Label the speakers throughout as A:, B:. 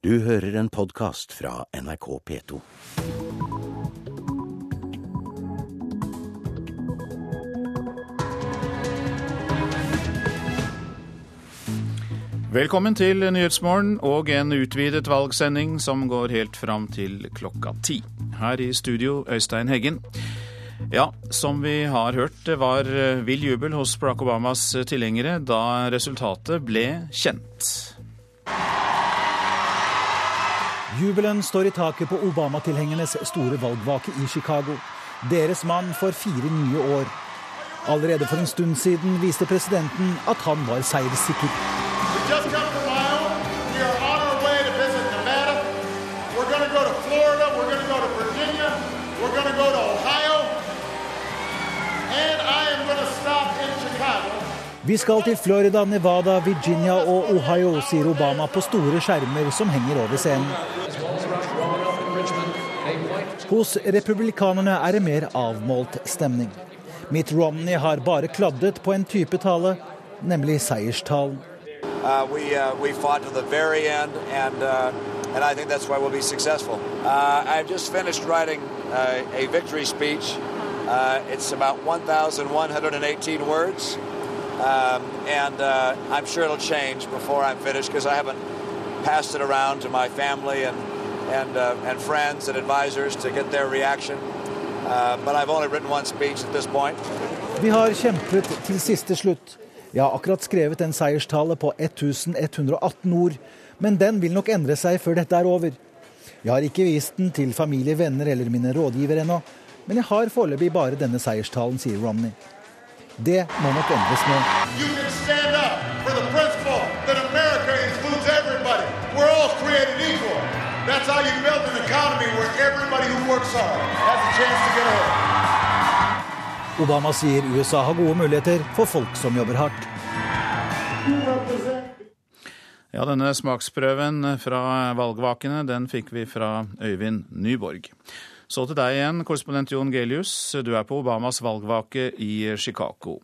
A: Du hører en podkast fra NRK P2.
B: Velkommen til Nyhetsmorgen og en utvidet valgsending som går helt fram til klokka ti. Her i studio, Øystein Heggen. Ja, som vi har hørt, det var vill jubel hos Barack Obamas tilhengere da resultatet ble kjent.
C: Jubelen står i taket på Obama-tilhengernes store valgvake i Chicago. Deres mann får fire nye år. Allerede for en stund siden viste presidenten at han var seierssikker. Vi skal til Florida, Nevada, Virginia og Ohio, sier Obama på store skjermer som henger over scenen. Hos republikanerne er det mer avmålt stemning. Mitt Romney har bare kladdet på en type tale, nemlig seierstalen.
D: Uh, we uh, we fought to the very end, and uh, and I think that's why we'll be successful. Uh, I've just finished writing uh, a. Uh, it's about 1,118 words, um, and I'm sure it'll change before I'm finished because I haven't passed it around to my family and and and friends and advisors to get their reaction. but I've only written one speech at this point.
C: Vi har kjempet til siste slutt. Jeg har akkurat skrevet en seierstale på 1118 ord, men den vil nok endre seg før dette er over. Jeg har ikke vist den til familie, venner eller mine rådgivere ennå, men jeg har foreløpig bare denne seierstalen, sier Romney. Det må nok endres nå.
E: You can stand up for the principle that America includes everybody. We're all created equal. That's how you build an economy where everybody who works hard has a chance to get ahead.
C: Obama sier USA har gode muligheter for folk som jobber hardt.
B: Ja, denne smaksprøven fra valgvakene den fikk vi fra Øyvind Nyborg. Så til deg igjen, korrespondent Jon Gelius. Du er på Obamas valgvake i Chicago.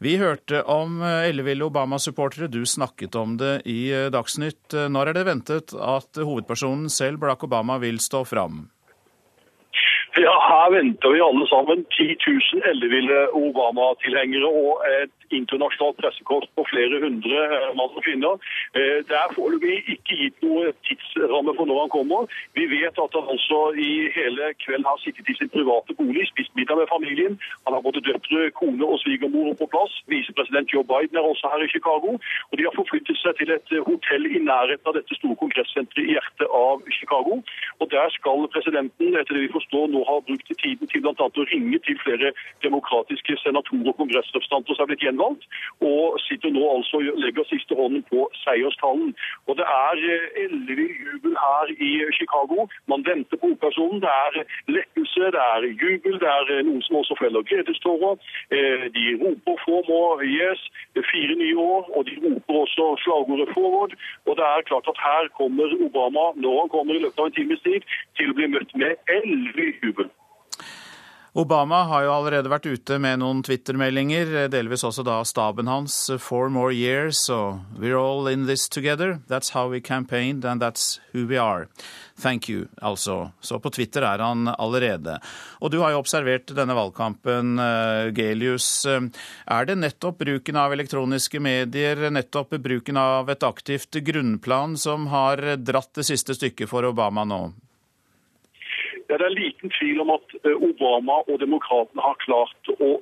B: Vi hørte om elleville Obama-supportere. Du snakket om det i Dagsnytt. Når er det ventet at hovedpersonen selv, Barack Obama, vil stå fram?
F: Ja, Her venter vi alle sammen 10 000 elleville Obama-tilhengere og et internasjonalt pressekort på flere hundre mann og kvinner. Det er foreløpig ikke gitt noe tidsramme for når han kommer. Vi vet at han altså i hele kveld har sittet i sin private bolig, spist middag med familien. Han har både døtre, kone og svigermor på plass. Visepresident Joe Biden er også her i Chicago. Og de har forflyttet seg til et hotell i nærheten av dette store kongressenteret i hjertet av Chicago. Og der skal presidenten, etter det vi forstår, nå ha brukt tiden til bl.a. å ringe til flere demokratiske senatorer og kongressrepresentanter som er blitt gjenvalgt, og sitter nå altså og legger siste hånden på seierstallen. Og Det er ellevill jubel her i Chicago. Man venter på hovedpersonen. Det er lettelse, det er jubel, det er noen som også feller gledestårer. De roper 'four more yes', fire nye år, og de roper også slagordet 'forward'. Og det er klart at her kommer Obama, når han kommer i løpet av en times tid, til å bli møtt med ellevill jubel.
B: Obama har jo allerede vært ute med noen Twitter-meldinger, delvis også da staben hans. Four more years, og we're all in this together. That's how we campaigned, and that's who we are. Thank you, altså. Så på Twitter er han allerede. Og du har jo observert denne valgkampen, Gelius. Er det nettopp bruken av elektroniske medier, nettopp bruken av et aktivt grunnplan, som har dratt det siste stykket for Obama nå?
F: Ja, det er liten tvil om at Obama og demokratene har klart å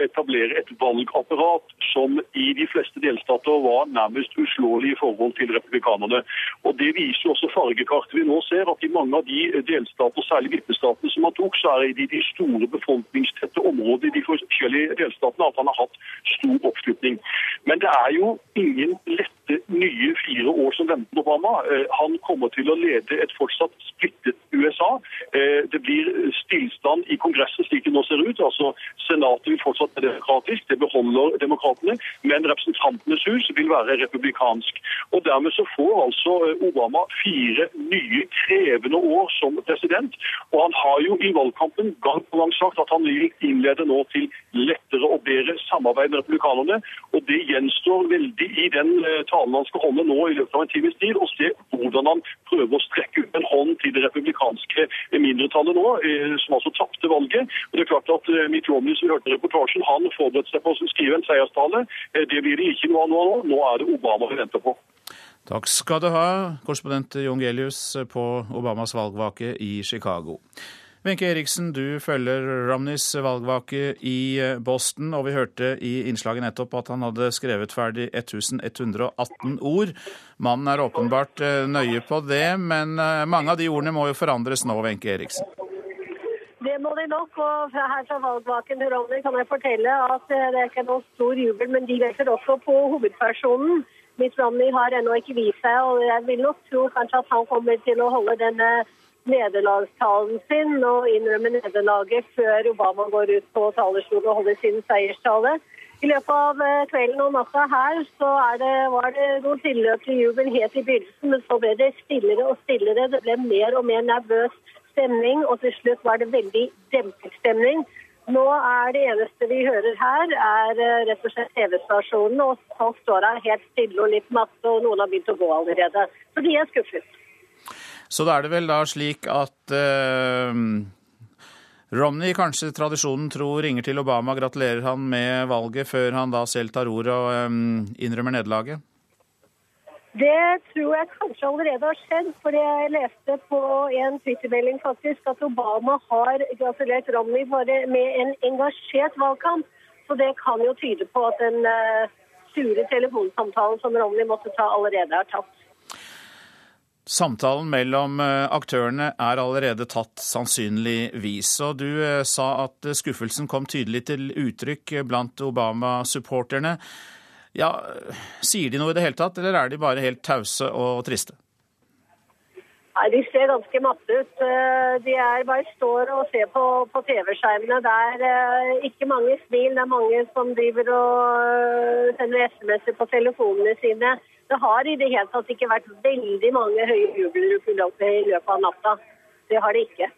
F: etablere et valgapparat som i de fleste delstater var nærmest uslåelig i forhold til republikanerne. Og Det viser også fargekartet vi nå ser, at i mange av de delstater, særlig vippestatene som han tok, så er det i de store befolkningstette områdene i de forskjellige delstatene at han har hatt stor oppslutning. Men det er jo ingen lette nye fire år som venter Obama. Han kommer til å lede et fortsatt splittet USA. Eh, Det blir stillstand i Kongressen slik det nå ser ut. altså Senatet vil fortsatt er demokratisk, det beholder demokratene, men Representantenes hus vil være republikansk. Og Dermed så får altså eh, Obama fire nye krevende år som president. Og han har jo i valgkampen gang på gang sagt at han vil innlede nå til lettere og bedre samarbeid med republikanerne. Og det gjenstår veldig i den eh, talen han skal holde nå i løpet av en times tid, å se hvordan han prøver å strekke ut en hånd til det republikanske mindretallet nå, eh, som altså tapte valget. Og det er klart at Mitt Romney, som vi hørte reportasjen, han forberedte seg på å skrive en seierstale. Eh, Det blir det ikke noe av nå. Nå er det Obama vi venter på.
B: Takk skal du ha, korrespondent Jon Gelius på Obamas valgvake i Chicago. Wenche Eriksen, du følger Romneys valgvake i Boston, og vi hørte i innslaget nettopp at han hadde skrevet ferdig 1118 ord. Mannen er åpenbart eh, nøye på det, men eh, mange av de ordene må jo forandres nå, Wenche Eriksen.
G: Det må de nok. og her fra valgvaken Ronny kan jeg fortelle at eh, det er ikke noen stor jubel, men de venter også på hovedpersonen. Mitt Romney har ennå ikke vist seg, og jeg vil nok tro kanskje at han kommer til å holde denne nederlagstalen sin og innrømme nederlaget før Obama går ut på talerstolen og holder sin seierstale. I løpet av eh, kvelden og natta her så det, var det noen tilløp til jubel helt i begynnelsen, men så ble det stillere og stillere. Det ble mer og mer nervøs stemning, og til slutt var det veldig dempet stemning. Nå er det eneste vi hører her, er eh, rett og slett TV-stasjonen, og folk står her helt stille og litt matte, og noen har begynt å gå allerede. Så de er skuffet.
B: Så da er det vel da slik at uh, Romney kanskje tradisjonen tro ringer til Obama, gratulerer han med valget, før han da selv tar ordet og um, innrømmer nederlaget?
G: Det tror jeg kanskje allerede har skjedd, for jeg leste på en Twitter-melding faktisk at Obama har gratulert Romney bare med en engasjert valgkamp. Så det kan jo tyde på at den eh, sure telefonsamtalen som Romney måtte ta, allerede er tatt.
B: Samtalen mellom eh, aktørene er allerede tatt, sannsynligvis. Og du eh, sa at skuffelsen kom tydelig til uttrykk blant Obama-supporterne. Ja, Sier de noe i det hele tatt, eller er de bare helt tause og triste?
G: Nei, De ser ganske matte ut. Eh, De er bare står og ser på, på TV-skjermene. Det er eh, ikke mange smil. Det er mange som driver og eh, sender SMS-er på telefonene sine. Det har i det hele tatt ikke vært veldig mange høye jubelrop i løpet av natta. Det har det ikke.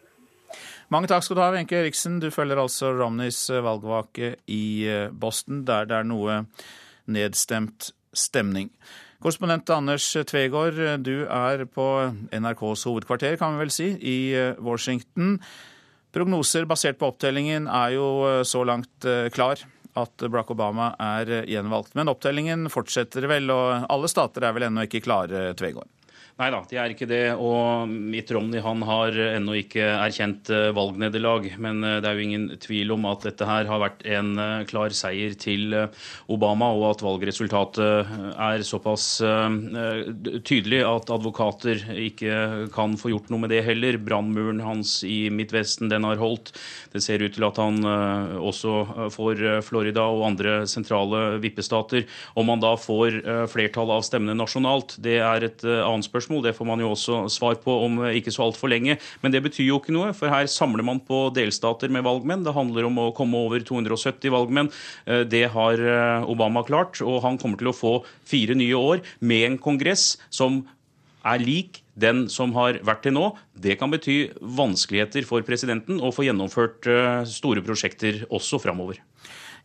B: Mange takk skal du ha, Wenche Eriksen. Du følger altså Romneys valgvake i Boston, der det er noe nedstemt stemning. Korrespondent Anders Tvegård, du er på NRKs hovedkvarter, kan vi vel si, i Washington. Prognoser basert på opptellingen er jo så langt klar at Barack Obama er gjenvalgt. Men opptellingen fortsetter vel, og alle stater er vel ennå ikke klare, Tvegård?
H: Nei da, de er ikke det. Og Mitt Romney han har ennå ikke erkjent valgnederlag. Men det er jo ingen tvil om at dette her har vært en klar seier til Obama, og at valgresultatet er såpass tydelig at advokater ikke kan få gjort noe med det heller. Brannmuren hans i Midtvesten den har holdt. Det ser ut til at han også får Florida og andre sentrale vippestater. Om han da får flertall av stemmene nasjonalt, det er et annet spørsmål. Det får man jo også svar på om ikke så altfor lenge. Men det betyr jo ikke noe, for her samler man på delstater med valgmenn. Det handler om å komme over 270 valgmenn. Det har Obama klart, og han kommer til å få fire nye år med en kongress som er lik den som har vært til nå. Det kan bety vanskeligheter for presidenten å få gjennomført store prosjekter også framover.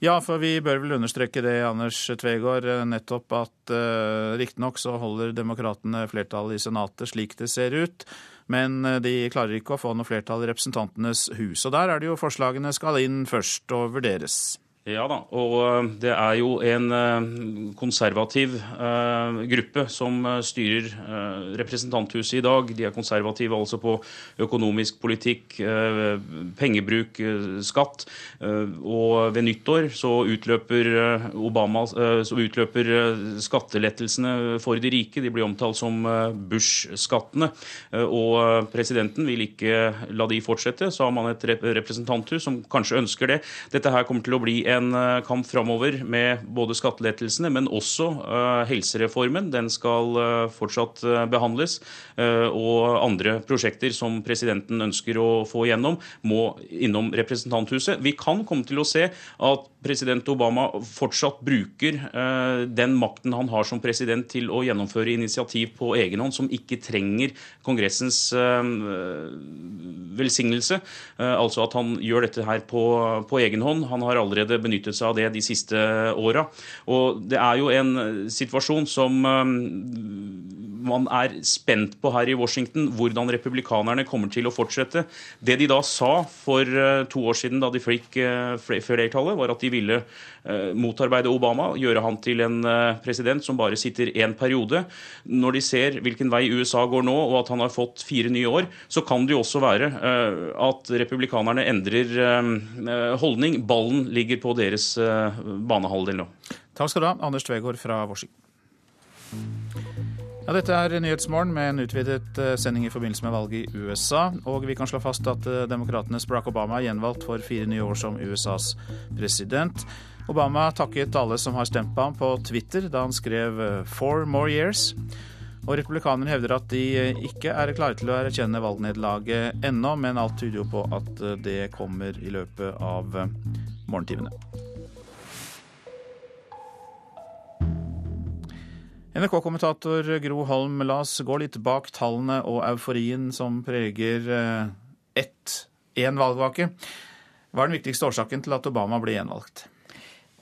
B: Ja, for vi bør vel understreke det, Anders Tvegård, nettopp at uh, riktignok så holder demokratene flertallet i Senatet slik det ser ut, men de klarer ikke å få noe flertall i Representantenes hus. Og der er det jo forslagene skal inn først og vurderes.
H: Ja da, og det er jo en konservativ gruppe som styrer representanthuset i dag. De er konservative altså på økonomisk politikk, pengebruk, skatt. Og ved nyttår så utløper, Obama, så utløper skattelettelsene for de rike. De blir omtalt som Bush-skattene. Og presidenten vil ikke la de fortsette. Så har man et representanthus som kanskje ønsker det. Dette her kommer til å bli en en eh, kamp framover med både skattelettelsene, men også uh, helsereformen. Den skal uh, fortsatt behandles. Og andre prosjekter som presidenten ønsker å få gjennom, må innom representanthuset. Vi kan komme til å se at president Obama fortsatt bruker den makten han har som president til å gjennomføre initiativ på egen hånd, som ikke trenger Kongressens velsignelse. Altså at han gjør dette her på, på egen hånd. Han har allerede benyttet seg av det de siste åra. Og det er jo en situasjon som um, man er spent på her i Washington, hvordan republikanerne kommer til å fortsette. Det de da sa for uh, to år siden, da de fikk uh, flertallet, var at de ville motarbeide Obama, gjøre han til en president som bare sitter én periode. Når de ser hvilken vei USA går nå, og at han har fått fire nye år, så kan det jo også være at republikanerne endrer holdning. Ballen ligger på deres banehalvdel nå.
B: Takk skal du ha, Anders Tvegård fra Washington. Ja, dette er Nyhetsmorgen med en utvidet eh, sending i forbindelse med valget i USA. Og vi kan slå fast at eh, demokratenes Barack Obama er gjenvalgt for fire nye år som USAs president. Obama takket alle som har stemt på ham på Twitter da han skrev eh, 'four more years'. Og republikanerne hevder at de ikke er klare til å erkjenne valgnederlaget ennå, men alt tyder jo på at det kommer i løpet av morgentimene. NRK-kommentator Gro Holm, la oss gå litt bak tallene og euforien som preger eh, ett, én valgvake. Hva er den viktigste årsaken til at Obama ble gjenvalgt?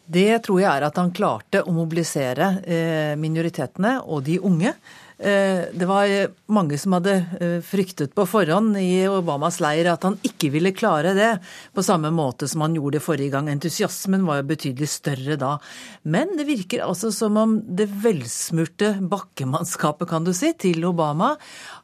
I: Det tror jeg er at han klarte å mobilisere eh, minoritetene og de unge Eh, det var mange som hadde eh, fryktet på forhånd i Obamas leir at han ikke ville klare det på samme måte som han gjorde det forrige gang. Entusiasmen var jo betydelig større da. Men det virker altså som om det velsmurte bakkemannskapet, kan du si, til Obama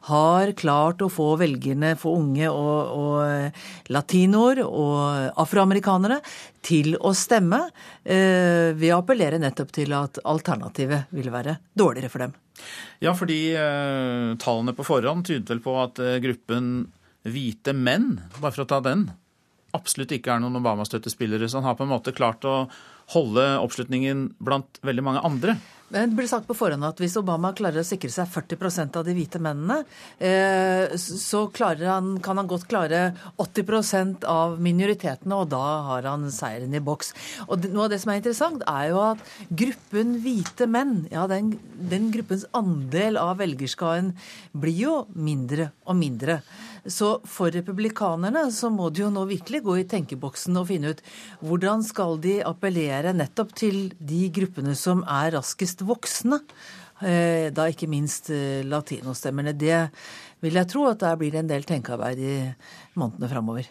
I: har klart å få velgerne, for unge og, og eh, latinoer og afroamerikanere til å stemme ved å appellere nettopp til at alternativet ville være dårligere for dem.
B: Ja, fordi eh, tallene på forhånd tydet vel på at eh, gruppen hvite menn, bare for å ta den, absolutt ikke er noen Obama-støttespillere. Så han har på en måte klart å holde oppslutningen blant veldig mange andre.
I: Det ble sagt på forhånd at hvis Obama klarer å sikre seg 40% av de hvite mennene, eh, så han, kan han godt klare 80% av minoritetene, og da har han seieren i boks. Og Noe av det som er interessant, er jo at gruppen hvite menn, ja, den, den gruppens andel av velgerskaren blir jo mindre og mindre. Så for republikanerne så må de jo nå virkelig gå i tenkeboksen og finne ut hvordan skal de appellere nettopp til de gruppene som er raskest voksne. Eh, da ikke minst eh, latinostemmerne. Det vil jeg tro at der blir det en del tenkearbeid i månedene framover.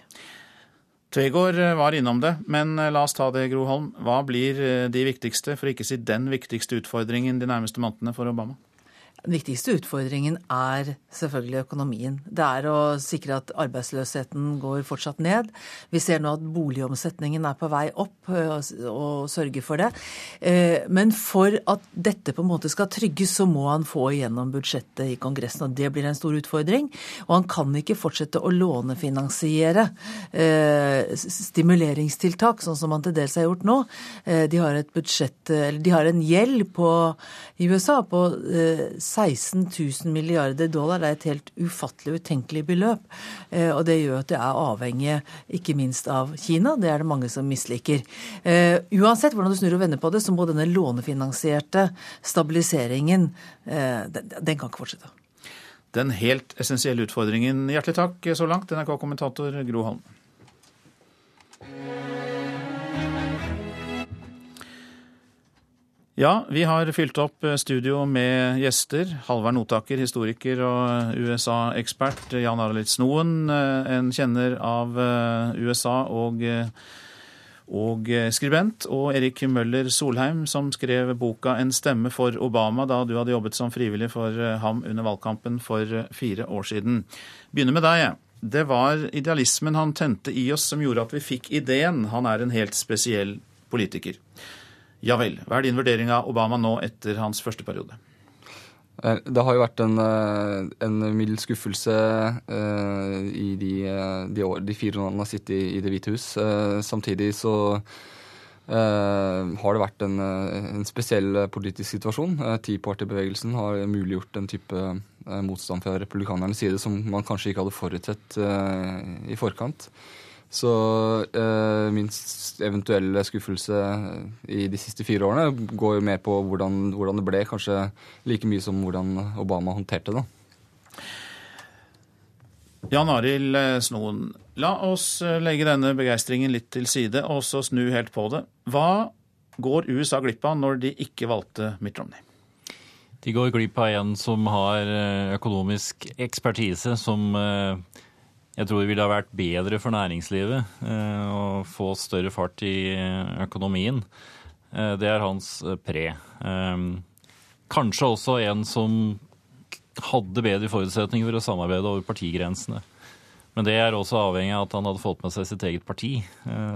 B: Tvegård eh, var innom det, men la oss ta det, Gro Holm. Hva blir de viktigste, for ikke å si den viktigste utfordringen de nærmeste månedene for Obama?
I: Den viktigste utfordringen er selvfølgelig økonomien. Det er å sikre at arbeidsløsheten går fortsatt ned. Vi ser nå at boligomsetningen er på vei opp, og sørger for det. Eh, men for at dette på en måte skal trygges, så må han få igjennom budsjettet i Kongressen. og Det blir en stor utfordring. Og han kan ikke fortsette å lånefinansiere eh, stimuleringstiltak, sånn som han til dels har gjort nå. Eh, de har et budsjett, de har en gjeld på, i USA på 16 000 milliarder dollar er et helt ufattelig utenkelig beløp. Eh, og det gjør at det er avhengig ikke minst av Kina. Det er det mange som misliker. Eh, uansett hvordan du snur og vender på det, så må denne lånefinansierte stabiliseringen eh, den kan ikke fortsette.
B: Den helt essensielle utfordringen. Hjertelig takk så langt, NRK-kommentator Gro Holm. Ja, vi har fylt opp eh, studio med gjester. Halvard Notaker, historiker og USA-ekspert. Jan Arild Snoen, eh, en kjenner av eh, USA og, og skribent. Og Erik Møller Solheim, som skrev boka 'En stemme for Obama' da du hadde jobbet som frivillig for ham under valgkampen for fire år siden. Begynner med deg. Det var idealismen han tente i oss som gjorde at vi fikk ideen. Han er en helt spesiell politiker. Ja vel. Hva er din vurdering av Obama nå etter hans første periode?
J: Eh, det har jo vært en, eh, en mild skuffelse uh, i de, de, år, de, fire årene han har sittet i, i Det hvite hus. Samtidig så Uh, har det vært en, eh, en spesiell politisk situasjon. Uh, Tea Party-bevegelsen har muliggjort en type uh, motstand fra republikanernes side som man kanskje ikke hadde forutsett eh, i forkant. Så eh, min eventuelle skuffelse i de siste fire årene går jo mer på hvordan, hvordan det ble, kanskje like mye som hvordan Obama håndterte det.
B: Jan Arild eh, Snoen, la oss eh, legge denne begeistringen litt til side og så snu helt på det. Hva går USA glipp av når de ikke valgte Mitt Romney?
K: De går glipp av en som har eh, økonomisk ekspertise som eh, jeg tror det ville ha vært bedre for næringslivet eh, å få større fart i eh, økonomien. Eh, Det er hans eh, pre. Kanskje også en som hadde bedre forutsetninger for å samarbeide over partigrensene. Men det er også avhengig av at han hadde fått med seg sitt eget parti,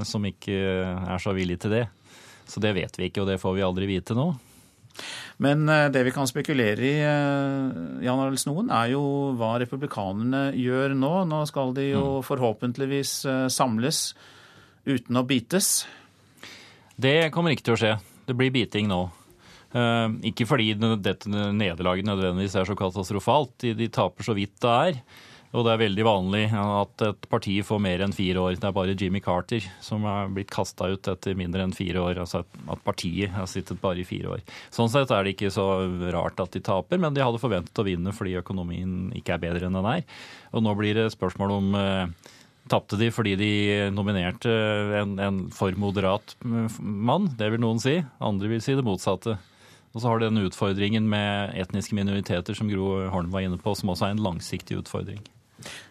K: som ikke er så villig til det. Så det vet vi ikke, og det får vi aldri vite nå.
B: Men eh, det vi kan spekulere i, eh, Jan Arild Snoen, er jo hva republikanerne gjør nå. Nå skal de jo forhåpentligvis eh, samles uten å bites.
K: Det kommer ikke til å skje. Det blir biting nå. Ikke fordi dette nederlaget nødvendigvis er så katastrofalt. De taper så vidt det er. Og det er veldig vanlig at et parti får mer enn fire år. Det er bare Jimmy Carter som er blitt kasta ut etter mindre enn fire år. Altså at partiet har sittet bare i fire år. Sånn sett er det ikke så rart at de taper, men de hadde forventet å vinne fordi økonomien ikke er bedre enn den er. Og nå blir det spørsmål om eh, Tapte de fordi de nominerte en, en for moderat mann, det vil noen si. Andre vil si det motsatte. Og så har du den utfordringen med etniske minoriteter som Gro Holm var inne på, som også er en langsiktig utfordring.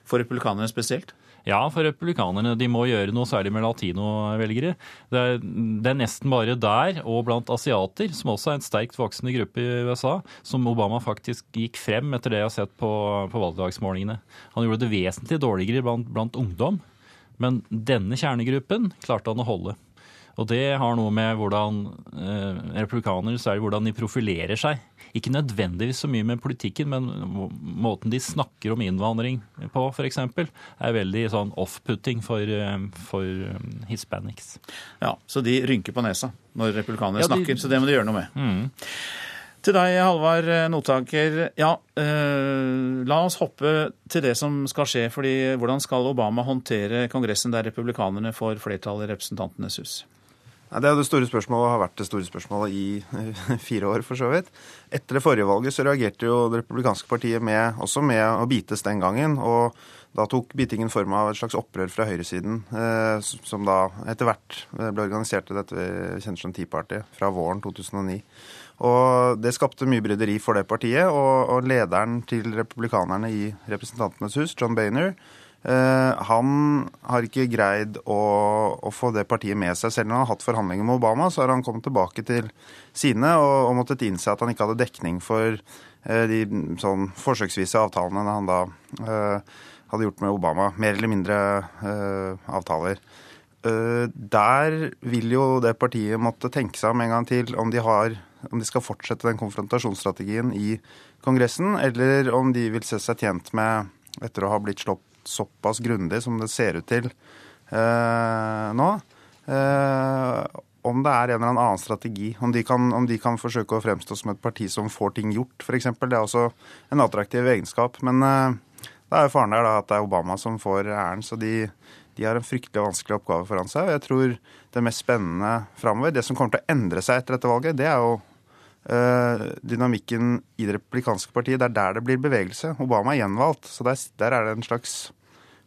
B: For republikanerne spesielt?
K: Ja, for republikanerne. De må gjøre noe særlig med latinovelgere. Det det er nesten bare der, og blant asiater, som også er en sterkt voksende gruppe i USA, som Obama faktisk gikk frem etter det jeg har sett på, på valgdagsmålingene. Han gjorde det vesentlig dårligere blant, blant ungdom, men denne kjernegruppen klarte han å holde. Og det har noe med hvordan eh, republikanere, er hvordan de profilerer seg. Ikke nødvendigvis så mye med politikken, men måten de snakker om innvandring på, f.eks., er veldig sånn off-putting for, eh, for eh, hispanics.
B: Ja, Så de rynker på nesa når republikanere
K: Ja, de-
B: snakker, så det må de gjøre noe med.
K: Mm.
B: Til deg, Halvard eh, Notaker. Ja, eh, la oss hoppe til det som skal skje. fordi Hvordan skal Obama håndtere Kongressen der republikanerne får flertall i Representantenes hus?
L: Det er det store spørsmålet har vært det store spørsmålet i eh, fire år, for så vidt. Etter det forrige valget så reagerte jo det republikanske partiet med, også med å bites den gangen. og da tok bitingen form av et slags opprør fra høyresiden, eh, som da etter hvert eh, ble organisert i dette vi kjenner som Tea Party, fra våren 2009. Og Det skapte mye bryderi for det partiet, og, og lederen til republikanerne i Representantenes hus, John Eh, han har ikke greid å, å få det partiet med seg. Selv om han har hatt forhandlinger med Obama, så har han kommet tilbake til sine og, og måttet innse at han ikke hadde dekning for eh, de sånn forsøksvise avtalene han da eh, hadde gjort med Obama. Mer eller mindre eh, avtaler. Eh, der vil jo det partiet måtte tenke seg om en gang til om de, har, om de skal fortsette den konfrontasjonsstrategien i Kongressen, eller om de vil se seg tjent med, etter å ha blitt slått såpass grundig som det ser ut til eh, nå, eh, om det er en eller annen strategi. Om de, kan, om de kan forsøke å fremstå som et parti som får ting gjort, f.eks. Det er også en attraktiv egenskap. Men eh, da er jo faren der da, at det er Obama som får æren. Så de, de har en fryktelig vanskelig oppgave foran seg. Og jeg tror det mest spennende framover, det som kommer til å endre seg etter dette valget, det er jo dynamikken i det republikanske partiet. Det er der det blir bevegelse. Obama er gjenvalgt, så der, der er det en slags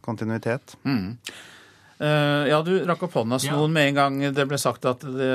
L: kontinuitet.
B: Mm. Uh, ja, du rakk opp hånda, Snoen, med en gang det ble sagt at det,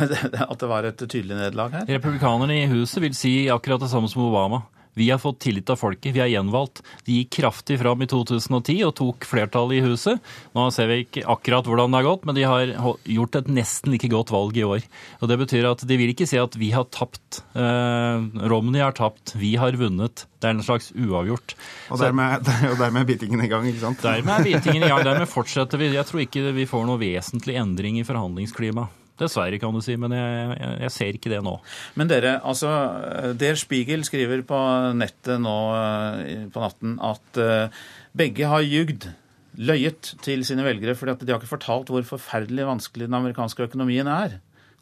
B: at det var et tydelig nederlag her.
K: Republikanerne i huset vil si akkurat det samme som Obama. Vi har fått tillit av folket, vi er gjenvalgt. De gikk kraftig fram i 2010 og tok flertallet i huset. Nå ser vi ikke akkurat hvordan det har gått, men de har gjort et nesten like godt valg i år. Og Det betyr at de vil ikke si at vi har tapt. Eh, Romney har tapt, vi har vunnet. Det er en slags uavgjort.
L: Og dermed, og dermed er bitingen i gang, ikke sant?
K: Dermed er bitingen i gang. Dermed fortsetter vi. Jeg tror ikke vi får noe vesentlig endring i forhandlingsklimaet. Dessverre, kan du si, men jeg, jeg, jeg, ser ikke det nå.
B: Men dere, altså, Der Spiegel skriver på nettet nå på natten at begge har jugd, løyet til sine velgere, fordi at de har ikke fortalt hvor forferdelig vanskelig den amerikanske økonomien er.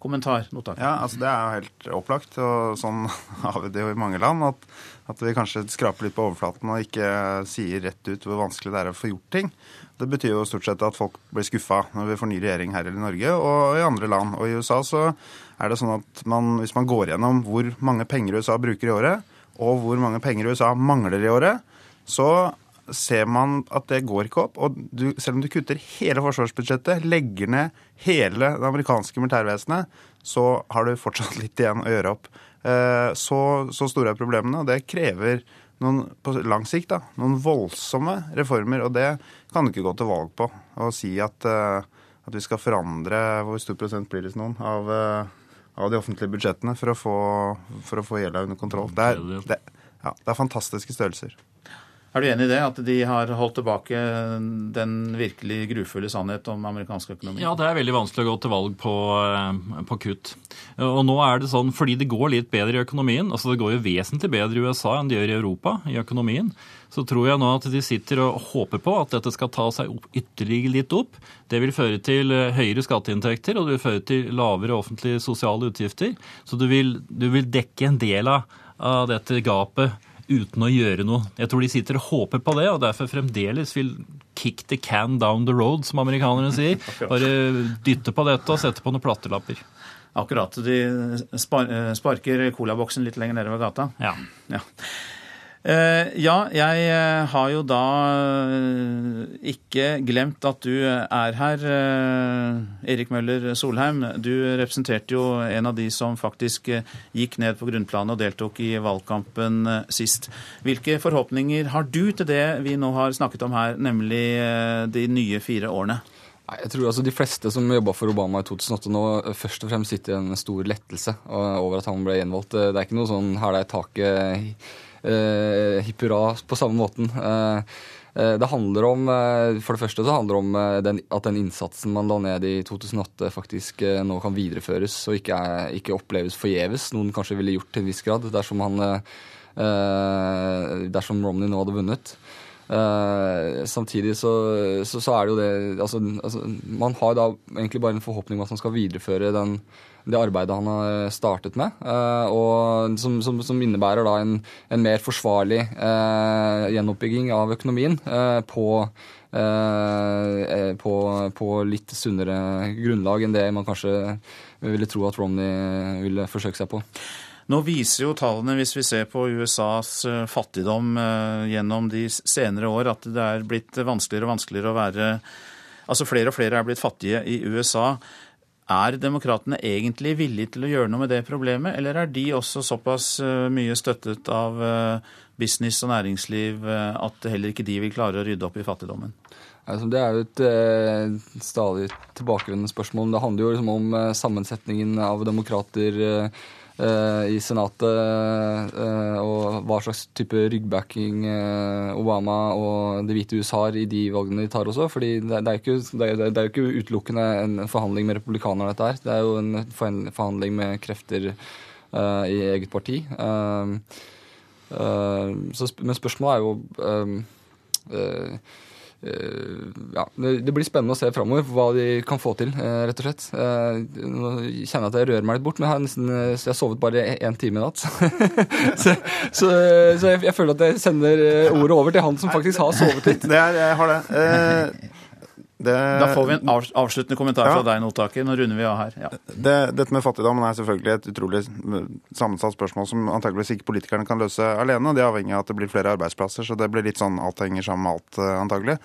B: Kommentar. Notak.
L: Ja, altså Det er jo helt opplagt, og sånn har vi det jo i mange land. At, at vi kanskje skraper litt på overflaten og ikke sier rett ut hvor vanskelig det er å få gjort ting. Det betyr jo stort sett at folk blir skuffa når vi får ny regjering her i Norge og i andre land. Og i USA så er det sånn at man, hvis man går gjennom hvor mange penger USA bruker i året, og hvor mange penger USA mangler i året, så ser man at det går ikke opp. Og du, selv om du kutter hele forsvarsbudsjettet, legger ned hele det amerikanske militærvesenet, så har du fortsatt litt igjen å gjøre opp. Eh, så, så store er problemene, og det krever noen, på lang sikt da, noen voldsomme reformer. Og det kan du ikke gå til valg på. Og si at, eh, at vi skal forandre Hvor stor prosent blir det noen av, eh, av de offentlige budsjettene for å få, for å få gjelda under kontroll? Det er, det, ja, det er fantastiske størrelser.
B: Er du enig i det, at de har holdt tilbake den virkelig grufulle sannhet om amerikansk økonomi?
K: Ja, det er veldig vanskelig å gå til valg på, eh, på, kutt. Og nå er det sånn, fordi det går litt bedre i økonomien, altså det går jo vesentlig bedre i USA enn det gjør i Europa i økonomien, så tror jeg nå at de sitter og håper på at dette skal ta seg opp, ytterligere litt opp. Det vil føre til eh, høyere skatteinntekter, og det vil føre til lavere offentlige sosiale utgifter. Så du vil, du vil dekke en del av, av dette gapet uten å gjøre noe. Jeg tror de sitter og håper på det, og derfor fremdeles vil kick the can down the road, som amerikanerne sier. Bare dytte på dette og sette på noen plattelapper.
B: Akkurat. De sparker colaboksen litt lenger nedover gata.
K: Ja.
B: ja. Eh, ja, jeg eh, har jo da eh, ikke glemt at du er her, Erik Møller Solheim. Du representerte jo en av de som faktisk gikk ned på grunnplanet og deltok i valgkampen sist. Hvilke forhåpninger har du til det vi nå har snakket om her, nemlig de nye fire årene?
J: Jeg tror altså De fleste som jobba for Obama i 2008 nå, først og fremst sitter i en stor lettelse over at han ble gjenvalgt. Det er ikke noe sånn hæla i taket eh, hipp hurra på samme måten. Eh, eh, det handler om, eh, For det første så handler det om den, at den innsatsen man la ned i 2008, faktisk nå kan videreføres og ikke, er, ikke oppleves forgjeves. Noen kanskje ville gjort til en viss grad dersom, han, dersom Romney nå hadde vunnet. Uh, samtidig så, så, så, er det jo det altså, altså, Man har da egentlig bare en forhåpning om at man skal videreføre den, det arbeidet han har startet med. Uh, og som, som, som, innebærer da en, en mer forsvarlig eh, gjenoppbygging av økonomien på, på, på, litt sunnere grunnlag enn det man kanskje ville tro at Romney ville forsøke seg på.
B: Nå viser jo tallene, hvis vi ser på USAs eh, fattigdom eh, gjennom de senere år, at det er blitt vanskeligere og vanskeligere å være Altså flere og flere er blitt fattige i USA. Er demokratene egentlig villige til å gjøre noe med det problemet, eller er de også såpass eh, mye støttet av business og næringsliv at heller ikke de vil klare å rydde opp i fattigdommen?
J: Altså, det er jo et eh, stadig tilbakevendende spørsmål. Det handler jo liksom om eh, sammensetningen av demokrater. Eh, i Senatet, eh, og hva slags type ryggbacking eh, Obama og Det hvite hus har i de valgene de tar også. fordi det er, jo ikke, ikke, utelukkende en forhandling med republikanerne, dette her. Det er jo en forhandling med krefter i eget parti. Men spørsmålet er jo ja, det blir spennende å se framover hva de kan få til, eh, rett og slett. Eh, nå kjenner jeg at jeg rører meg litt bort, men jeg har, nesten, jeg sovet bare én time i natt. så, så, så jeg, jeg, føler at jeg sender ordet over til han som faktisk har sovet litt.
L: Det er, jeg har det. Eh,
B: det, da får vi en avsluttende kommentar fra deg, Notaker. Nå runder vi av her. Ja.
L: Det, dette med fattigdom er selvfølgelig et utrolig sammensatt spørsmål som antageligvis ikke politikerne kan løse alene. Det er avhengig av at det blir flere arbeidsplasser, så det blir litt sånn alt henger sammen med alt, eh, antagelig.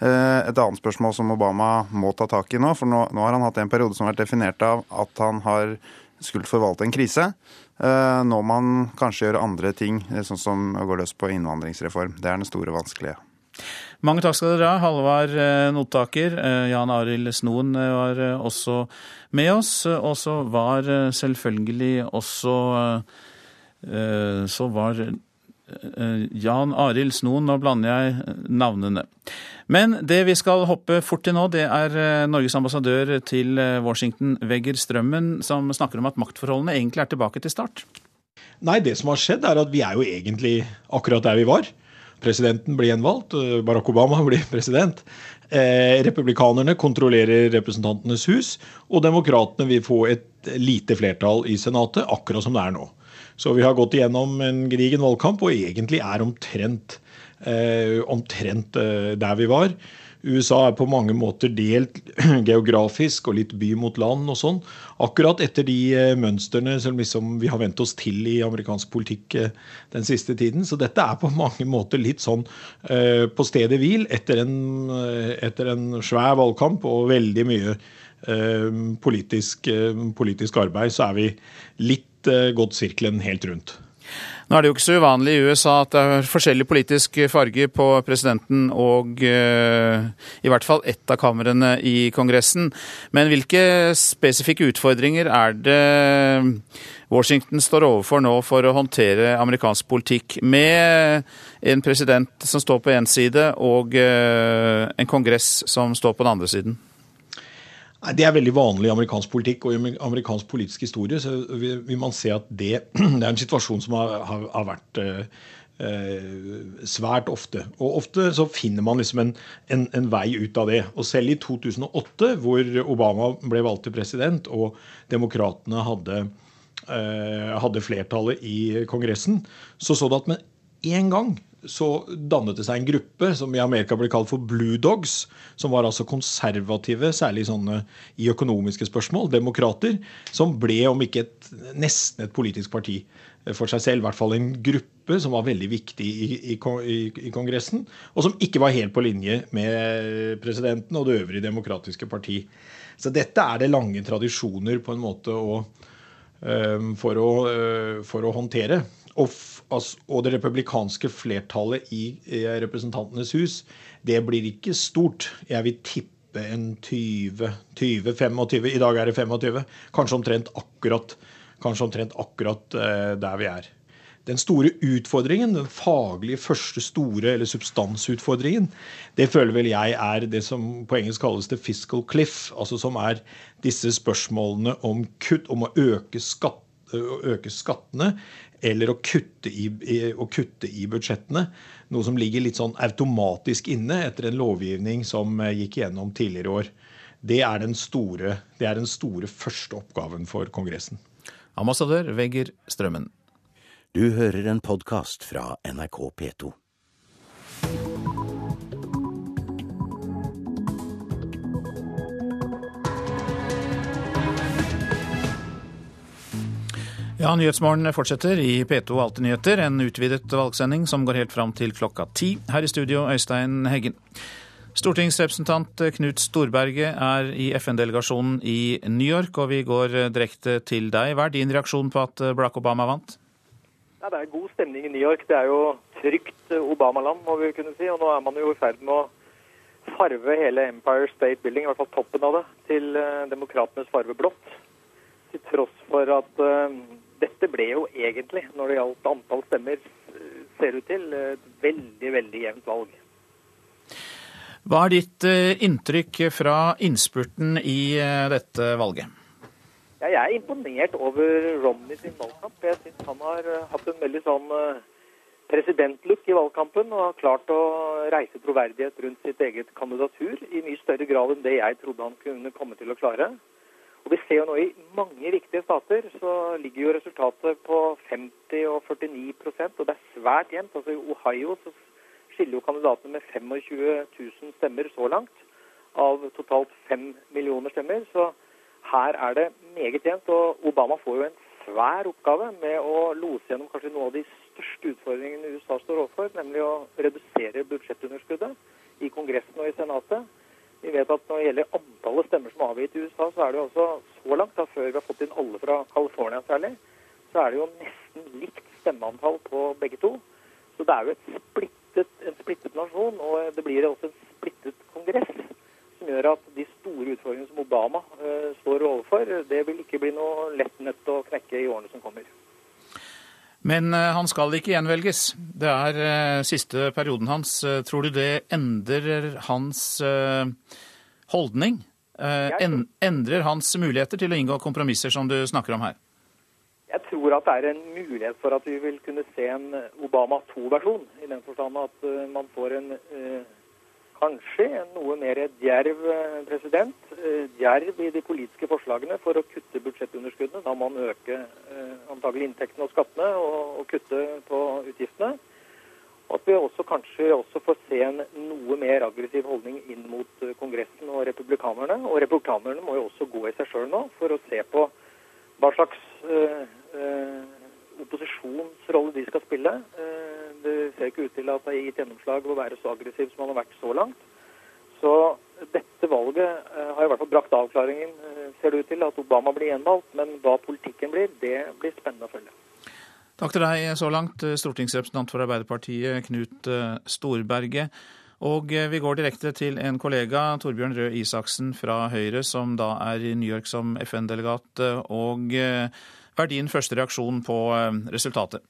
L: Eh, et annet spørsmål som Obama må ta tak i nå, for nå, nå har han hatt en periode som har vært definert av at han har skulle forvalte en krise. Eh, nå må han kanskje gjøre andre ting, sånn som å gå løs på innvandringsreform. Det er den store vanskelige.
B: Mange takk skal dere ha. Halvard eh, Notaker, eh, Jan Arild Snoen eh, var også med oss. Og så var selvfølgelig også Så var Jan Arild Snoen, nå blander jeg navnene. Men det vi skal hoppe fort til nå, det er Norges ambassadør til Washington, Vegger Strømmen, som snakker om at maktforholdene egentlig er tilbake til start.
M: Nei, det som har skjedd er at vi er jo egentlig akkurat der vi var. Presidenten blir gjenvalgt, Barack Obama blir president. Eh, republikanerne kontrollerer Representantenes hus, og demokratene vil få et lite flertall i Senatet, akkurat som det er nå. Så vi har gått igjennom en gedigen valgkamp og egentlig er omtrent, eh, omtrent eh, der vi var. USA er på mange måter delt geografisk og litt by mot land og sånn. Akkurat etter de eh, mønstrene som liksom vi har vent oss til i amerikansk politikk eh, den siste tiden. Så dette er på mange måter litt sånn uh, på stedet hvil etter en, uh, etter en svær valgkamp og veldig mye uh, politisk, politisk, arbeid. Så er vi litt gått sirkelen helt rundt.
B: Nå er det jo ikke så uvanlig i USA at det er forskjellig politisk farge på presidenten og uh, i hvert fall ett av kamrene i Kongressen. Men hvilke spesifikke utfordringer er det Washington står overfor nå for å håndtere amerikansk politikk, med en president som står på én side og uh, en kongress som står på den andre siden?
M: Det er veldig vanlig i amerikansk politikk og i amerikansk politisk historie. så vil man se at det, det er en situasjon som har, har, har vært eh, svært ofte. Og ofte så finner man liksom en, en, en, vei ut av det. Og selv i 2008, hvor Obama ble valgt til president og demokratene hadde, eh, hadde flertallet i Kongressen, så så du at med en gang så dannet det seg en gruppe som i Amerika ble kalt for Blue Dogs, som var altså konservative, særlig sånne i økonomiske spørsmål, demokrater, som ble, om ikke et, nesten et politisk parti for seg selv, i hvert fall en gruppe som var veldig viktig i, i, i, i Kongressen, og som ikke var helt på linje med presidenten og det øvrige demokratiske parti. Så dette er det lange tradisjoner på en måte å, for, å, for å håndtere. Og, og, det republikanske flertallet i, Representantenes hus, det blir ikke stort. Jeg vil tippe en 20-25. I dag er det 25. Kanskje omtrent akkurat, kanskje omtrent akkurat uh, der vi er. Den store utfordringen, den faglige første store eller substansutfordringen, det føler vel jeg er det som på engelsk kalles the fiscal cliff. altså Som er disse spørsmålene om kutt, om å øke, skatt, øke skattene eller å kutte, i, å kutte, i, budsjettene. Noe som ligger litt sånn automatisk inne etter en lovgivning som eh, gikk gjennom tidligere år. Det er den store, det er den store første oppgaven for Kongressen.
B: Ambassadør Vegger Strømmen.
A: Du hører en podkast fra NRK P2.
B: Ja, Nyhetsmorgen fortsetter i P2 Alltid nyheter, en utvidet valgsending som går helt fram til klokka ti. Her i studio, Øystein Heggen. Stortingsrepresentant Knut Storberget er i FN-delegasjonen i New York, og vi går direkte til deg. Hva er din reaksjon på at Barack Obama vant?
N: Ja, det er god stemning i New York. Det er jo trygt Obama-land, må vi kunne si. Og nå er man jo i ferd med å farve hele Empire State Building, i hvert fall toppen av det, til eh, demokratenes farve blått. Til tross for at uh, dette ble jo egentlig, når det gjaldt antall stemmer, ser ut til et veldig, veldig jevnt valg.
B: Hva er ditt eh, inntrykk fra innspurten i eh, dette valget?
N: Ja, jeg er imponert over Romney sin valgkamp. Jeg syns han har eh, hatt en veldig sånn presidentlook i valgkampen og har klart å reise troverdighet rundt sitt eget kandidatur i mye større grad enn det jeg trodde han kunne komme til å klare. Og Vi ser jo nå i mange viktige stater så ligger jo resultatet på 50 og 49% og det er svært jevnt. Altså I Ohio så skiller jo kandidatene med 25 000 stemmer så langt, av totalt 5 millioner stemmer. Så her er det meget jevnt. Og Obama får jo en svær oppgave med å lose gjennom kanskje noe av de største utfordringene USA står overfor, nemlig å redusere budsjettunderskuddet i Kongressen og i Senatet. Vi vet at når det gjelder antallet stemmer som er avgitt i USA, så er det jo også så langt, da, før vi har fått inn alle fra California særlig, så er det jo nesten likt stemmeantall på begge to. Så det er jo splittet, en splittet nasjon, og det blir også en splittet kongress. Som gjør at de store utfordringene som Obama uh, står overfor, det vil ikke bli noe lett nøtt å knekke i årene som kommer.
B: Men uh, han skal ikke gjenvelges. Det er uh, siste perioden hans. Tror du det endrer hans holdning? Endrer hans muligheter til å inngå kompromisser, som du snakker om her?
N: Jeg tror at det er en mulighet for at vi vil kunne se en Obama 2-versjon. I den forstand at man får en kanskje en noe mer djerv uh, president. Djerv i de politiske forslagene for å kutte budsjettunderskuddene. Da må man øke antagelig inntektene og skattene og, og kutte på utgiftene. Og at vi også kanskje også får se en noe mer aggressiv holdning inn mot Kongressen og republikanerne. Og republikanerne må jo også gå i seg sjøl nå for å se på hva slags øh, uh, opposisjonsrolle de skal spille. Uh, det ser ikke ut til at det er gitt gjennomslag å være så aggressiv som man har vært så langt. Så dette valget har i hvert fall brakt avklaringen, ser det ut til, at Obama blir gjenvalgt. Men hva politikken blir, det blir spennende å følge.
B: Takk til deg så langt, stortingsrepresentant for Arbeiderpartiet Knut Storberget. Og vi går direkte til en kollega, Torbjørn Røe Isaksen fra Høyre, som da er i New York som FN-delegat. Og hva er din første reaksjon på resultatet?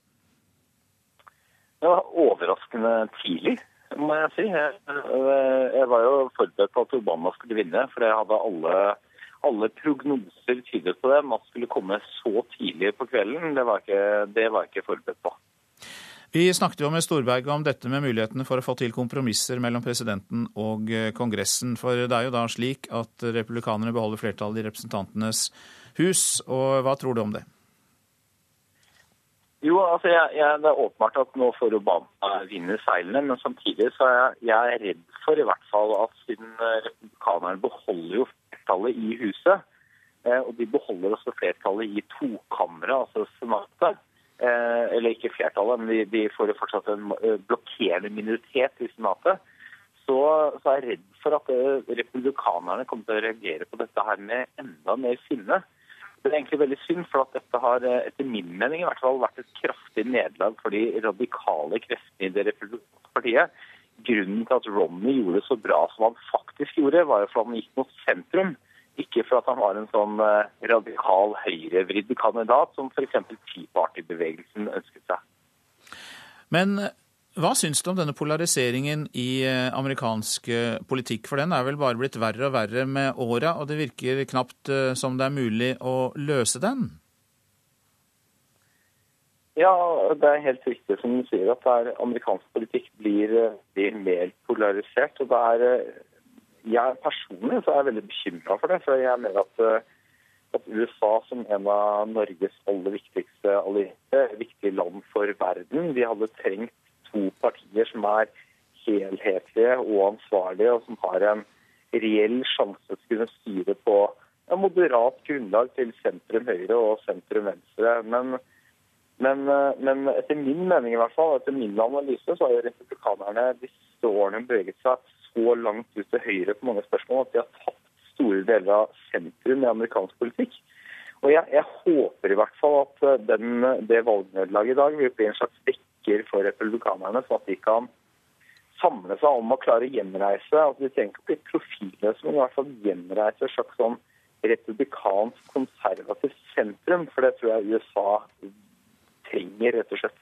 O: Det var overraskende tidlig, må jeg si. Jeg, jeg var jo forberedt på at Obama skulle vinne, for jeg hadde alle, alle prognoser tydet på det. Man skulle komme så tidlig på kvelden. Det var ikke, det var jeg ikke forberedt på.
B: Vi snakket jo med Storberget om dette med mulighetene for å få til kompromisser mellom presidenten og Kongressen. For det er jo da slik at republikanerne beholder flertallet i Representantenes hus. Og hva tror du om det?
O: Jo, altså jeg, jeg, Det er åpenbart at nå får Obama vinne seilene, men samtidig så er jeg, jeg er redd for i hvert fall at siden republikanerne beholder jo flertallet i huset, og de beholder også flertallet i tokammeret, altså senatet, eller ikke flertallet, men de, de får jo fortsatt en blokkerende minoritet i senatet, så, så, er jeg redd for at republikanerne kommer til å reagere på dette her med enda mer sinne. Det er egentlig veldig synd, for at dette har etter min mening i hvert fall vært et kraftig nederlag for de radikale kreftene i det republikanske partiet. Grunnen til at Romney gjorde det så bra som han faktisk gjorde, var jo for at han gikk mot sentrum. Ikke for at han var en sånn radikal høyrevridd kandidat som f.eks. Tea Party-bevegelsen ønsket seg.
B: Men hva syns du om denne polariseringen i amerikansk politikk? For den er vel bare blitt verre og verre med åra, og det virker knapt som det er mulig å løse den?
O: Ja, det er helt riktig som du sier, at er, amerikansk politikk blir, blir, mer polarisert. og det er, Jeg personlig så er jeg veldig bekymra for det. for jeg mener at, at USA som en av Norges aller viktigste allierte, viktige land for verden, vi hadde trengt to partier som er helhetlige og ansvarlige, og som har en reell sjanse til å kunne styre på en moderat grunnlag til sentrum høyre og sentrum venstre. Men, men, men, etter min mening i hvert fall, etter min analyse, så har jo republikanerne disse årene beveget seg så langt ut til høyre på mange spørsmål at de har tatt store deler av sentrum i amerikansk politikk. Og jeg, jeg håper i hvert fall at den, det valgnederlaget i dag vil bli en slags vekker for republikanerne, sånn at de kan samle seg om å klare å gjenreise. altså De trenger ikke å bli profilløse, men i hvert fall gjenreise et slags sånn republikansk, konservativt sentrum. For det tror jeg USA trenger, rett og slett.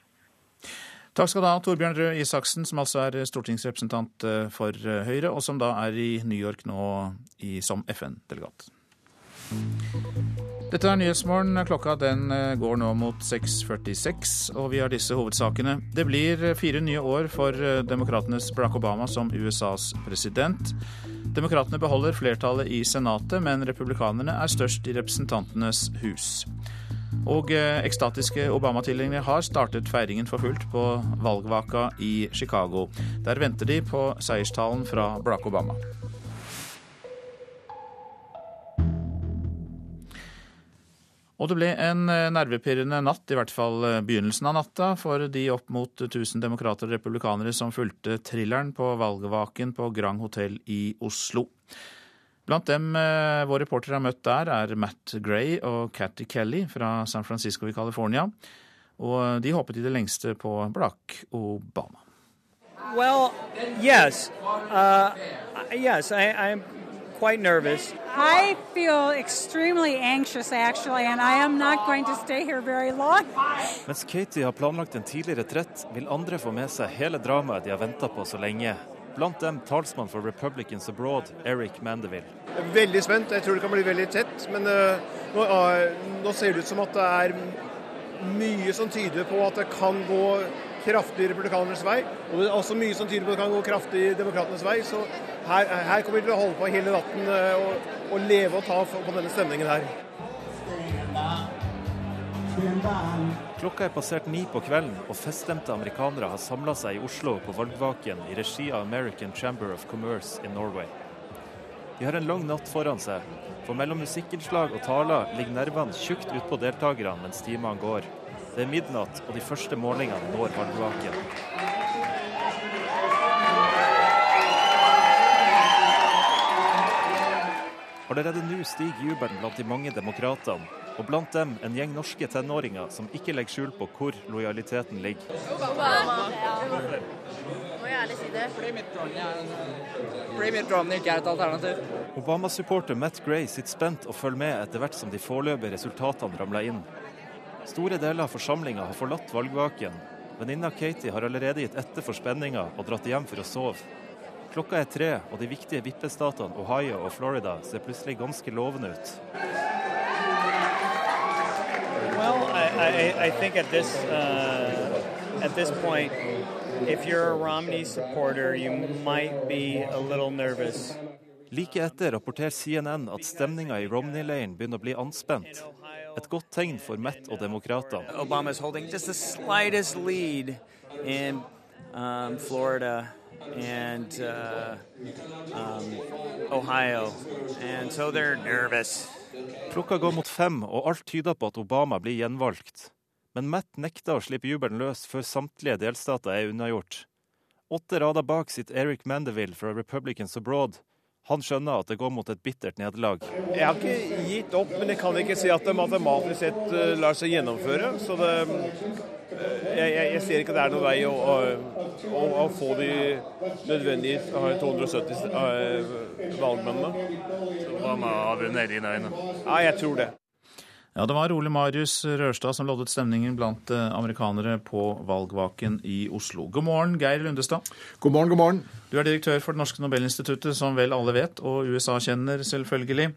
B: Takk skal du ha, Torbjørn Røe Isaksen, som altså er stortingsrepresentant for Høyre, og som da er i New York nå i, som FN-delegat. Dette er Nyhetsmorgen. Klokka den går nå mot 6.46, og vi har disse hovedsakene. Det blir fire nye år for demokratenes Barack Obama som USAs president. Demokratene beholder flertallet i Senatet, men republikanerne er størst i Representantenes hus. Og ekstatiske Obama-tilhengere har startet feiringen for fullt på valgvaka i Chicago. Der venter de på seierstalen fra Barack Obama. Og det ble en nervepirrende natt, i hvert fall begynnelsen av natta, for de opp mot 1000 demokrater og republikanere som fulgte thrilleren på valgvaken på Grand Hotell i Oslo. Blant dem vår reporter har møtt der, er Matt Gray og Catty Kelly fra San Francisco i California. Og de håpet i det lengste på Barack Obama.
P: Well, yes. Uh, yes, I, I'm quite nervous.
Q: I feel extremely anxious, actually, and I am not going to stay here very long.
R: Mens Katie har planlagt en tidlig retrett, vil andre få med seg hele dramaet de har venta på så lenge. Blant dem talsmann for Republicans Abroad, Eric Mandeville.
S: Veldig spent. Jeg tror det kan bli veldig tett. Men uh, nå, uh, nå, ser det ut som at det er mye som tyder på at det kan gå kraftig republikanernes vei. Og det er også mye som tyder på at det kan gå kraftig demokratenes vei. Så her, her kommer vi til å holde på hele natten eh, og, og leve og ta på denne stemningen her.
R: Klokka er passert ni på kvelden, og feststemte amerikanere har samla seg i Oslo på valgvaken i regi av American Chamber of Commerce in Norway. De har en lang natt foran seg, for mellom musikkinnslag og taler ligger nervene tjukt utpå deltakerne mens timene går. Det er midnatt, og de første målingene når valgvaken. Allerede nå stiger jubelen blant de mange demokratene, og blant dem en gjeng norske tenåringer som ikke legger skjul på hvor lojaliteten ligger.
T: Må jeg ærlig si det. Fordi Romney ikke er et alternativ.
R: Obama-supporter Matt Gray sitter spent og følger med etter hvert som de foreløpige resultatene ramler inn. Store deler av forsamlinga har forlatt valgvaken. Venninna Katie har allerede gitt etter for spenninga og dratt hjem for å sove. Klokka er tre, og de viktige vippestatene Ohio og Florida ser plutselig ganske lovende ut.
P: Well, I, I, I think at this uh, at this point, if you're a Romney supporter, you might be a little nervous.
R: Like etter rapporterer CNN at stemninga i Romney-leiren begynner å bli anspent. Et godt tegn for Matt og demokratene.
T: is holding just the slightest lead in um, Florida and uh, um, Ohio, and so they're nervous.
R: Klokka går mot fem, og alt tyder på at Obama blir gjenvalgt. Men Matt nekter å slippe jubelen løs før samtlige delstater er unnagjort. Åtte rader bak sitter Eric Mandeville fra Republicans Abroad. Han skjønner at det går mot et bittert nederlag.
S: Jeg har ikke gitt opp, men jeg kan ikke si at det matematisk sett uh, lar seg gjennomføre. Så det, jeg, jeg, jeg, ser ikke at det er noen vei å, å, å, å få de nødvendige uh, 270 valgmennene.
K: Så hva med å vunnet i dine øyne?
S: Ja, jeg tror det.
B: Ja, Det var Ole Marius Rørstad som loddet stemningen blant amerikanere på valgvaken i Oslo. God morgen, Geir Lundestad.
U: God morgen, god morgen.
B: Du er direktør for Det norske Nobelinstituttet, som vel alle vet, og USA kjenner selvfølgelig.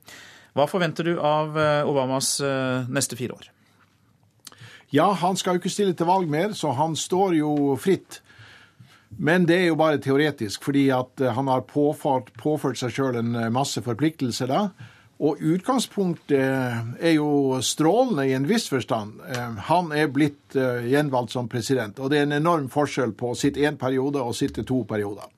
B: Hva forventer du av Obamas neste fire år?
U: Ja, han skal jo ikke stille til valg mer, så han står jo fritt. Men det er jo bare teoretisk, fordi at han har påført, påført seg sjøl en masse forpliktelser da. Og utgangspunktet er jo strålende i en viss forstand. Han er blitt gjenvalgt som president, og det er en enorm forskjell på å sitte én periode og sitte to perioder.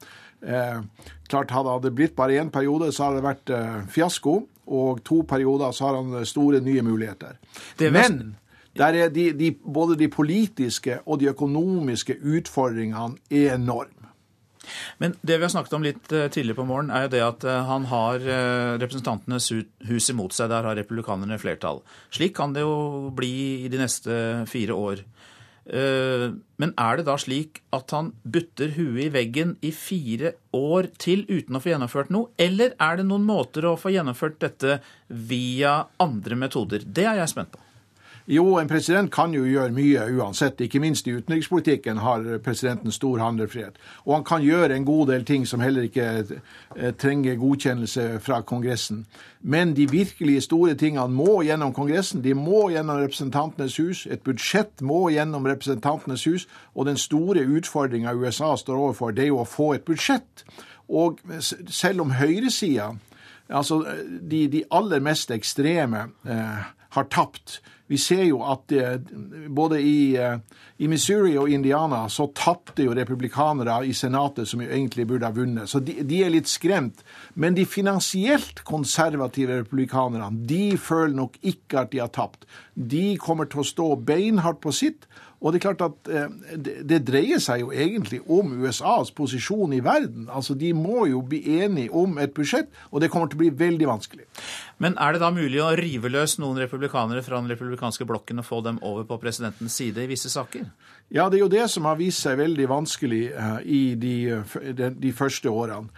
U: Eh, klart Hadde det blitt bare én periode, så hadde det vært eh, fiasko. Og to perioder, så har han store nye muligheter. Men de, de, både de politiske og de økonomiske utfordringene er enorme.
B: Men det vi har snakket om litt tidligere på morgenen, er jo det at han har Representantenes hus imot seg. Der har republikanerne flertall. Slik kan det jo bli i de neste fire år. Men er det da slik at han butter huet i veggen i fire år til uten å få gjennomført noe, eller er det noen måter å få gjennomført dette via andre metoder? Det er jeg spent på.
U: Jo, en president kan jo gjøre mye uansett. Ikke minst i utenrikspolitikken har presidenten stor handlefrihet. Og han kan gjøre en god del ting som heller ikke trenger godkjennelse fra Kongressen. Men de virkelig store tingene må gjennom Kongressen. De må gjennom Representantenes hus. Et budsjett må gjennom Representantenes hus. Og den store utfordringa USA står overfor, det er jo å få et budsjett. Og selv om høyresida, altså de, de, aller mest ekstreme, eh, har tapt vi ser jo at både i, i, Missouri og Indiana så tapte jo republikanere i Senatet, som jo egentlig burde ha vunnet. Så de, de, er litt skremt. Men de finansielt konservative republikanerne de føler nok ikke at de har tapt. De kommer til å stå beinhardt på sitt. Og det er klart at det, det dreier seg jo egentlig om USAs posisjon i verden. Altså De må jo bli enige om et budsjett, og det kommer til å bli veldig vanskelig.
B: Men er det da mulig å rive løs noen republikanere fra den republikanske blokken og få dem over på presidentens side i visse saker?
U: Ja, det er jo det som har vist seg veldig vanskelig i de, de, de første årene.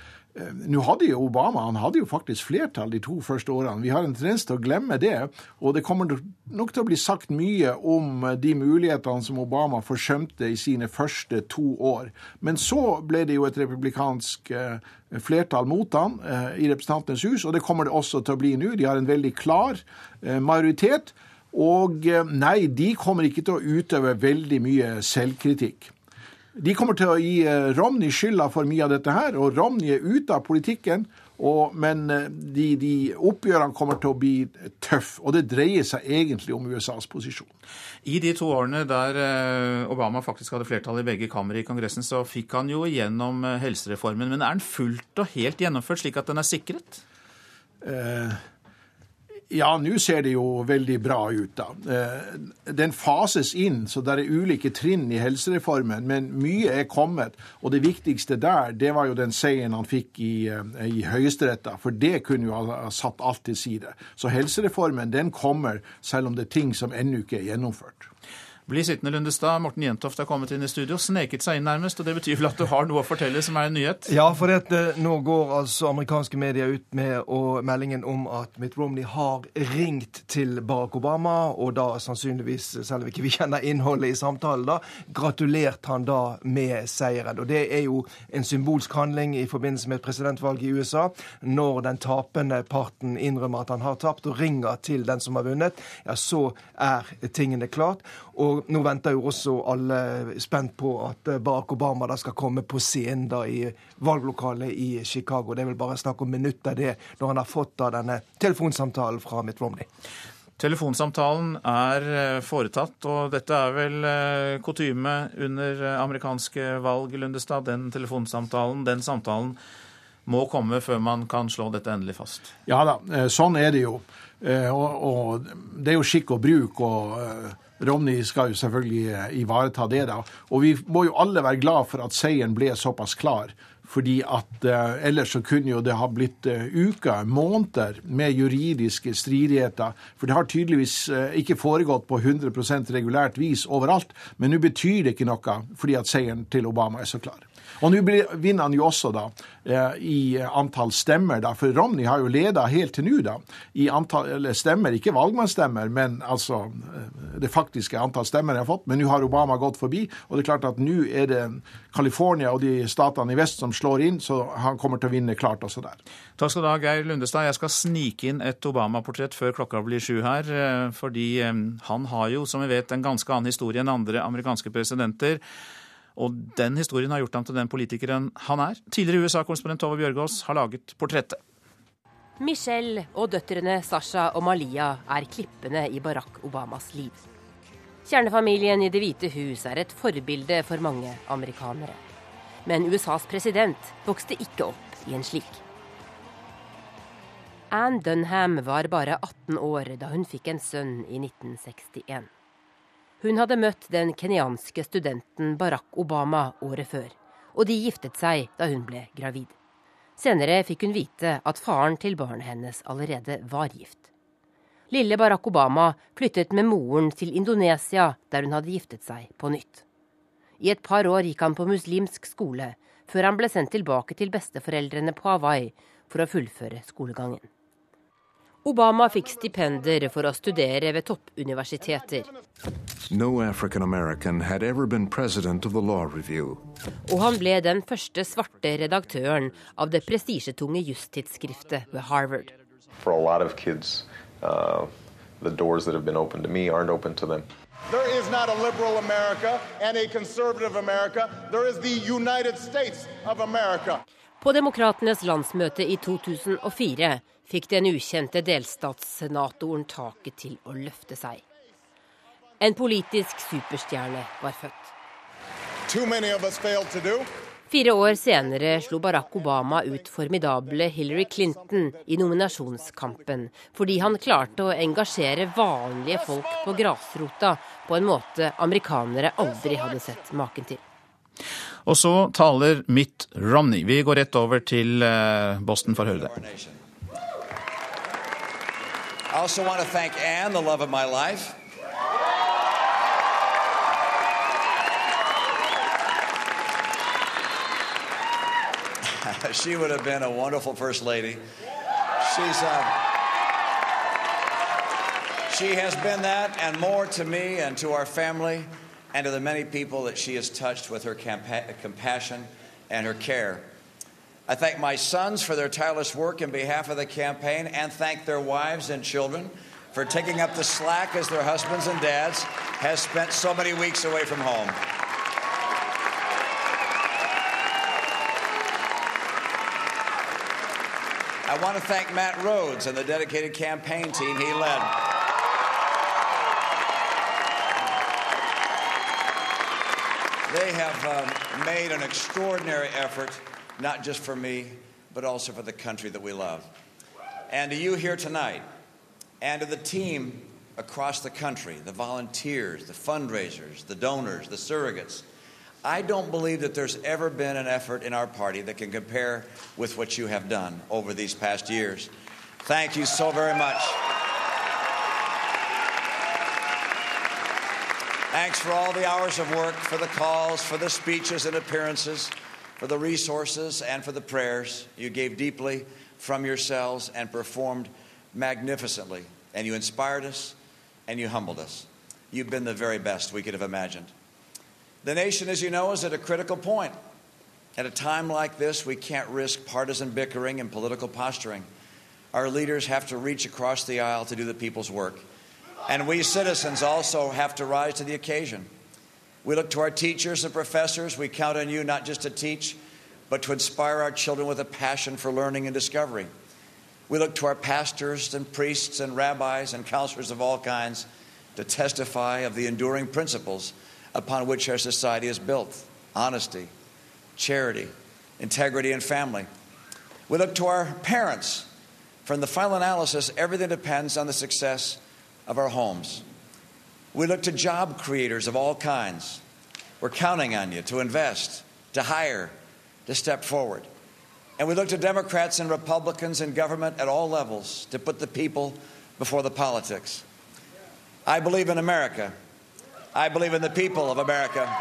U: Nå hadde jo Obama han hadde jo faktisk flertall de to første årene. Vi har en tendens til å glemme det. Og det kommer nok til å bli sagt mye om de mulighetene som Obama forsømte i sine første to år. Men så ble det jo et republikansk flertall mot han i Representantenes hus, og det kommer det også til å bli nå. De har en veldig klar majoritet. Og eh, nei, de kommer ikke til å utøve veldig mye selvkritikk. De kommer til å gi eh, Romney skylda for mye av dette her, og Romney er ute av politikken. Og, men eh, de, de oppgjørene kommer til å bli tøffe, og det dreier seg egentlig om USAs posisjon.
B: I de to årene der Obama faktisk hadde flertall i begge kamre i Kongressen, så fikk han jo igjennom helsereformen. Men er den fullt og helt gjennomført, slik at den er sikret?
U: Eh, ja, nå ser det jo veldig bra ut, da. Eh, den fases inn, så det er ulike trinn i helsereformen, men mye er kommet. Og det viktigste der, det var jo den seieren han fikk i, eh, i Høyesterett, for det kunne jo ha satt alt til side. Så helsereformen, den kommer, selv om det er ting som ennå ikke er gjennomført.
B: Bli sittende, Lundestad. Morten Jentoft har kommet inn i studio. Sneket seg inn nærmest. og Det betyr vel at du har noe å fortelle som er en nyhet?
V: Ja, for dette, nå går altså amerikanske medier ut med meldingen om at Mitt Romney har ringt til Barack Obama, og da sannsynligvis, selv om ikke vi kjenner innholdet i samtalen, da, gratulert han da med seieren. Og det er jo en symbolsk handling i forbindelse med et presidentvalg i USA, når den tapende parten innrømmer at han har tapt, og ringer til den som har vunnet, ja, så er tingene klart. Og nå venter jo også alle spent på at eh, Barack Obama da skal komme på scenen da i valglokalet i Chicago. Det er vel bare snakk om minutter, det, når han har fått da denne telefonsamtalen fra Mitt Romney.
B: Telefonsamtalen er eh, foretatt, og dette er vel eh, kutyme under amerikanske valg, Lundestad. Den telefonsamtalen, den samtalen må komme før man kan slå dette endelig fast.
U: Ja da, sånn er det jo. Og, og det er jo skikk og bruk. og Romney skal jo selvfølgelig eh, ivareta det. da. Og vi må jo alle være glad for at seieren ble såpass klar. Fordi at eh, ellers så kunne jo det ha blitt eh, uker, måneder med juridiske stridigheter. For det har tydeligvis eh, ikke foregått på 100% regulært vis overalt. Men nå betyr det ikke noe fordi at seieren til Obama er så klar. Og nå vinner han jo også da eh, i antall stemmer, da, for Romney har jo leda helt til nå da, i antall stemmer, ikke valgmannsstemmer, men altså eh, det faktiske antall stemmer han har fått. Men nå har Obama gått forbi, og det er klart at nå er det California og de statene i vest som slår inn, så han kommer til å vinne klart også der.
B: Takk skal du ha, Geir Lundestad. Jeg skal snike inn et Obama-portrett før klokka blir sju her, eh, fordi han har jo, som vi vet, en ganske annen historie enn andre amerikanske presidenter. Og den historien har gjort ham til den politikeren han er. Tidligere USA-korrespondent Tove Bjørgaas har laget portrettet.
W: Michelle og døtrene Sasha og Malia er klippene i Barack Obamas liv. Kjernefamilien i Det hvite hus er et forbilde for mange amerikanere. Men USAs president vokste ikke opp i en slik. Anne Dunham var bare 18 år da hun fikk en sønn i 1961. Hun hadde møtt den kenyanske studenten Barack Obama året før, og de giftet seg da hun ble gravid. Senere fikk hun vite at faren til barnet hennes allerede var gift. Lille Barack Obama flyttet med moren til Indonesia, der hun hadde giftet seg på nytt. I et par år gikk han på muslimsk skole, før han ble sendt tilbake til besteforeldrene på Hawaii for å fullføre skolegangen. Obama fikk stipender for å studere ved toppuniversiteter.
X: No
W: Og han ble den første svarte redaktøren av det prestisjetunge jusstidsskriftet ved Harvard.
X: For a lot of kids, uh, the doors that have been open to me aren't open to them.
E: There is not a liberal America and a conservative America. There is the United States of America.
W: På Demokratenes landsmøte i 2004 fikk den ukjente delstatssenatoren taket til å løfte seg. En politisk superstjerne var født. Fire år senere slo Barack Obama ut formidable Hillary Clinton i nominasjonskampen, fordi han klarte å engasjere vanlige folk på grasrota på en måte amerikanere aldri hadde sett maken til.
B: Og så taler Mitt Romney. Vi går rett over til eh, Boston for å høre det.
Y: I also want to Anne, the love of my life. she would have been a wonderful first lady. She's uh, she has been that and more to me and to our family and to the many people that she has touched with her compassion and her care. I thank my sons for their tireless work in behalf of the campaign and thank their wives and children for taking up the slack as their husbands and dads has spent so many weeks away from home. I want to thank Matt Rhodes and the dedicated campaign team he led. They have um, made an extraordinary effort, not just for me, but also for the country that we love. And to you here tonight, and to the team across the country, the volunteers, the fundraisers, the donors, the surrogates, I don't believe that there's ever been an effort in our party that can compare with what you have done over these past years. Thank you so very much. Thanks for all the hours of work, for the calls, for the speeches and appearances, for the resources, and for the prayers. You gave deeply from yourselves and performed magnificently. And you inspired us and you humbled us. You've been the very best we could have imagined. The nation, as you know, is at a critical point. At a time like this, we can't risk partisan bickering and political posturing. Our leaders have to reach across the aisle to do the people's work. And we citizens also have to rise to the occasion. We look to our teachers and professors. We count on you not just to teach, but to inspire our children with a passion for learning and discovery. We look to our pastors and priests and rabbis and counselors of all kinds to testify of the enduring principles upon which our society is built honesty, charity, integrity, and family. We look to our parents. From the final analysis, everything depends on the success of our homes. We look to job creators of all kinds. We're counting on you to invest, to hire, to step forward. And we look to Democrats and Republicans in government at all levels to put the people before the politics. I believe in America. I believe in the people of America.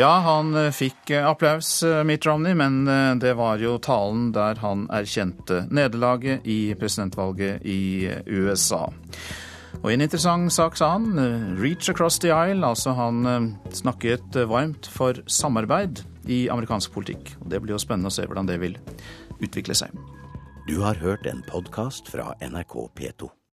B: Ja, han eh, fikk eh, applaus, eh, Mitt Romney, men det var jo talen der han erkjente nederlaget i presidentvalget i USA. Og en interessant sak sa han, 'reach across the aisle', altså han snakket varmt for samarbeid i amerikansk politikk. Og Det blir jo spennende å se hvordan det vil utvikle seg.
A: Du har hørt en podkast fra NRK P2.